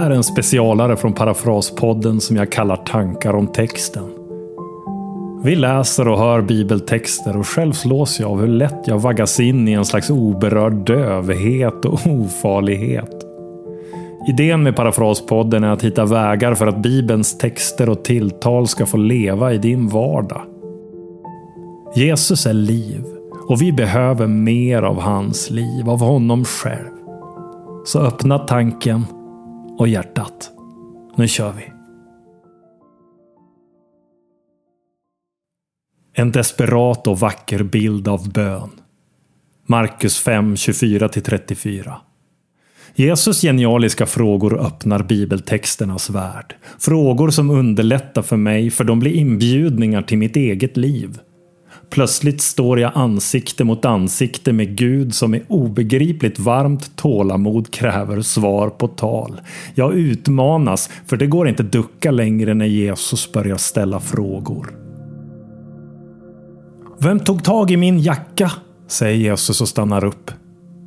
här är en specialare från Parafraspodden som jag kallar Tankar om texten. Vi läser och hör bibeltexter och själv slås jag av hur lätt jag vaggas in i en slags oberörd dövhet och ofarlighet. Idén med Parafraspodden är att hitta vägar för att Bibelns texter och tilltal ska få leva i din vardag. Jesus är liv och vi behöver mer av hans liv, av honom själv. Så öppna tanken och hjärtat. Nu kör vi! En desperat och vacker bild av bön. Markus 5, 24-34. Jesus genialiska frågor öppnar bibeltexternas värld. Frågor som underlättar för mig för de blir inbjudningar till mitt eget liv. Plötsligt står jag ansikte mot ansikte med Gud som med obegripligt varmt tålamod kräver svar på tal. Jag utmanas, för det går inte ducka längre när Jesus börjar ställa frågor. Vem tog tag i min jacka? säger Jesus och stannar upp.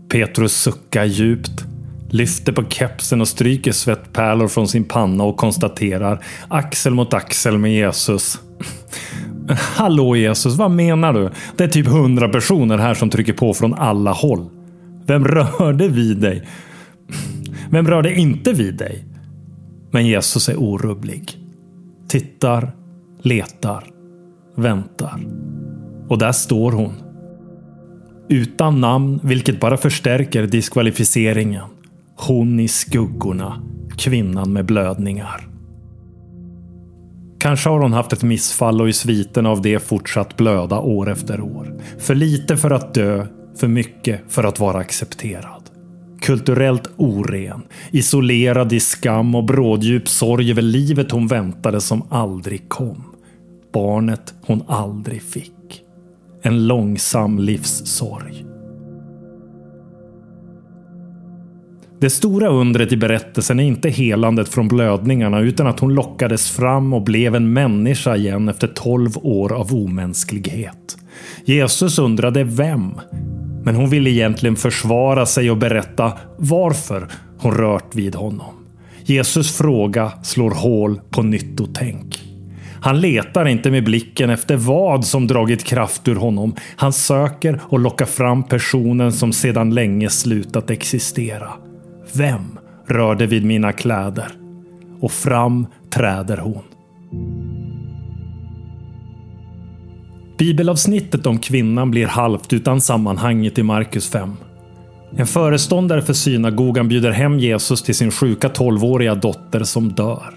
Petrus suckar djupt, lyfter på kepsen och stryker svettpärlor från sin panna och konstaterar axel mot axel med Jesus. Hallå Jesus, vad menar du? Det är typ hundra personer här som trycker på från alla håll. Vem rörde vid dig? Vem rörde inte vid dig? Men Jesus är orubblig. Tittar, letar, väntar. Och där står hon. Utan namn, vilket bara förstärker diskvalificeringen. Hon i skuggorna. Kvinnan med blödningar. Kanske har hon haft ett missfall och i sviten av det fortsatt blöda år efter år. För lite för att dö, för mycket för att vara accepterad. Kulturellt oren, isolerad i skam och bråddjup sorg över livet hon väntade som aldrig kom. Barnet hon aldrig fick. En långsam livssorg. Det stora undret i berättelsen är inte helandet från blödningarna utan att hon lockades fram och blev en människa igen efter tolv år av omänsklighet. Jesus undrade vem? Men hon ville egentligen försvara sig och berätta varför hon rört vid honom. Jesus fråga slår hål på nyttotänk. Han letar inte med blicken efter vad som dragit kraft ur honom. Han söker och lockar fram personen som sedan länge slutat existera. Vem rörde vid mina kläder? Och fram träder hon. Bibelavsnittet om kvinnan blir halvt utan sammanhanget i Markus 5. En föreståndare för synagogan bjuder hem Jesus till sin sjuka tolvåriga dotter som dör.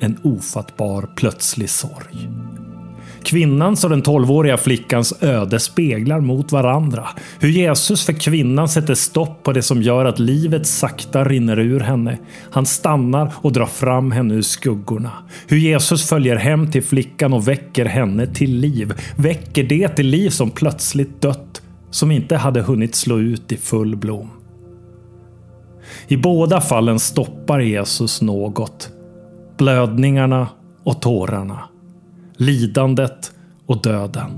En ofattbar plötslig sorg. Kvinnans och den 12-åriga flickans öde speglar mot varandra. Hur Jesus för kvinnan sätter stopp på det som gör att livet sakta rinner ur henne. Han stannar och drar fram henne ur skuggorna. Hur Jesus följer hem till flickan och väcker henne till liv. Väcker det till liv som plötsligt dött. Som inte hade hunnit slå ut i full blom. I båda fallen stoppar Jesus något. Blödningarna och tårarna lidandet och döden.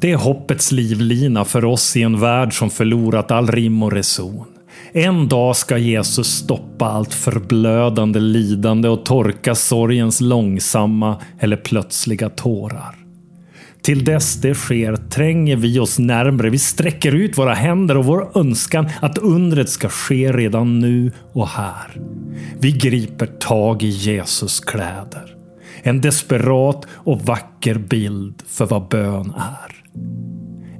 Det är hoppets livlina för oss i en värld som förlorat all rim och reson. En dag ska Jesus stoppa allt förblödande lidande och torka sorgens långsamma eller plötsliga tårar. Till dess det sker tränger vi oss närmre. Vi sträcker ut våra händer och vår önskan att undret ska ske redan nu och här. Vi griper tag i Jesus kläder. En desperat och vacker bild för vad bön är.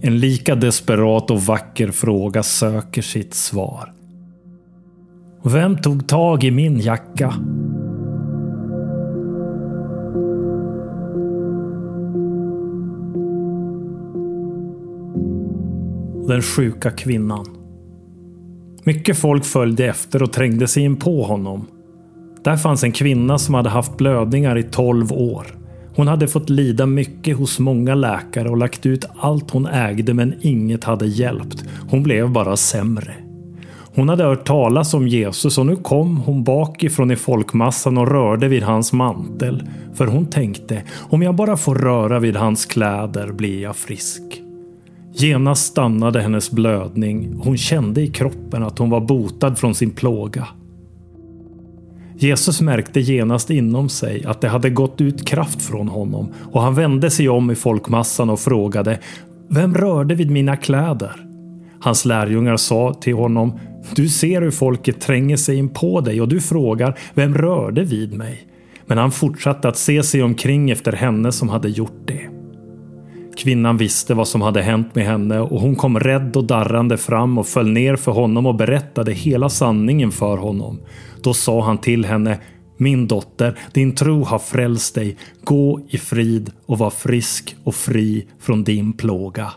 En lika desperat och vacker fråga söker sitt svar. Vem tog tag i min jacka? Den sjuka kvinnan. Mycket folk följde efter och trängde sig in på honom. Där fanns en kvinna som hade haft blödningar i 12 år. Hon hade fått lida mycket hos många läkare och lagt ut allt hon ägde men inget hade hjälpt. Hon blev bara sämre. Hon hade hört talas om Jesus och nu kom hon bakifrån i folkmassan och rörde vid hans mantel. För hon tänkte, om jag bara får röra vid hans kläder blir jag frisk. Genast stannade hennes blödning. Hon kände i kroppen att hon var botad från sin plåga. Jesus märkte genast inom sig att det hade gått ut kraft från honom och han vände sig om i folkmassan och frågade Vem rörde vid mina kläder? Hans lärjungar sa till honom Du ser hur folket tränger sig in på dig och du frågar Vem rörde vid mig? Men han fortsatte att se sig omkring efter henne som hade gjort det. Kvinnan visste vad som hade hänt med henne och hon kom rädd och darrande fram och föll ner för honom och berättade hela sanningen för honom. Då sa han till henne Min dotter, din tro har frälst dig. Gå i frid och var frisk och fri från din plåga.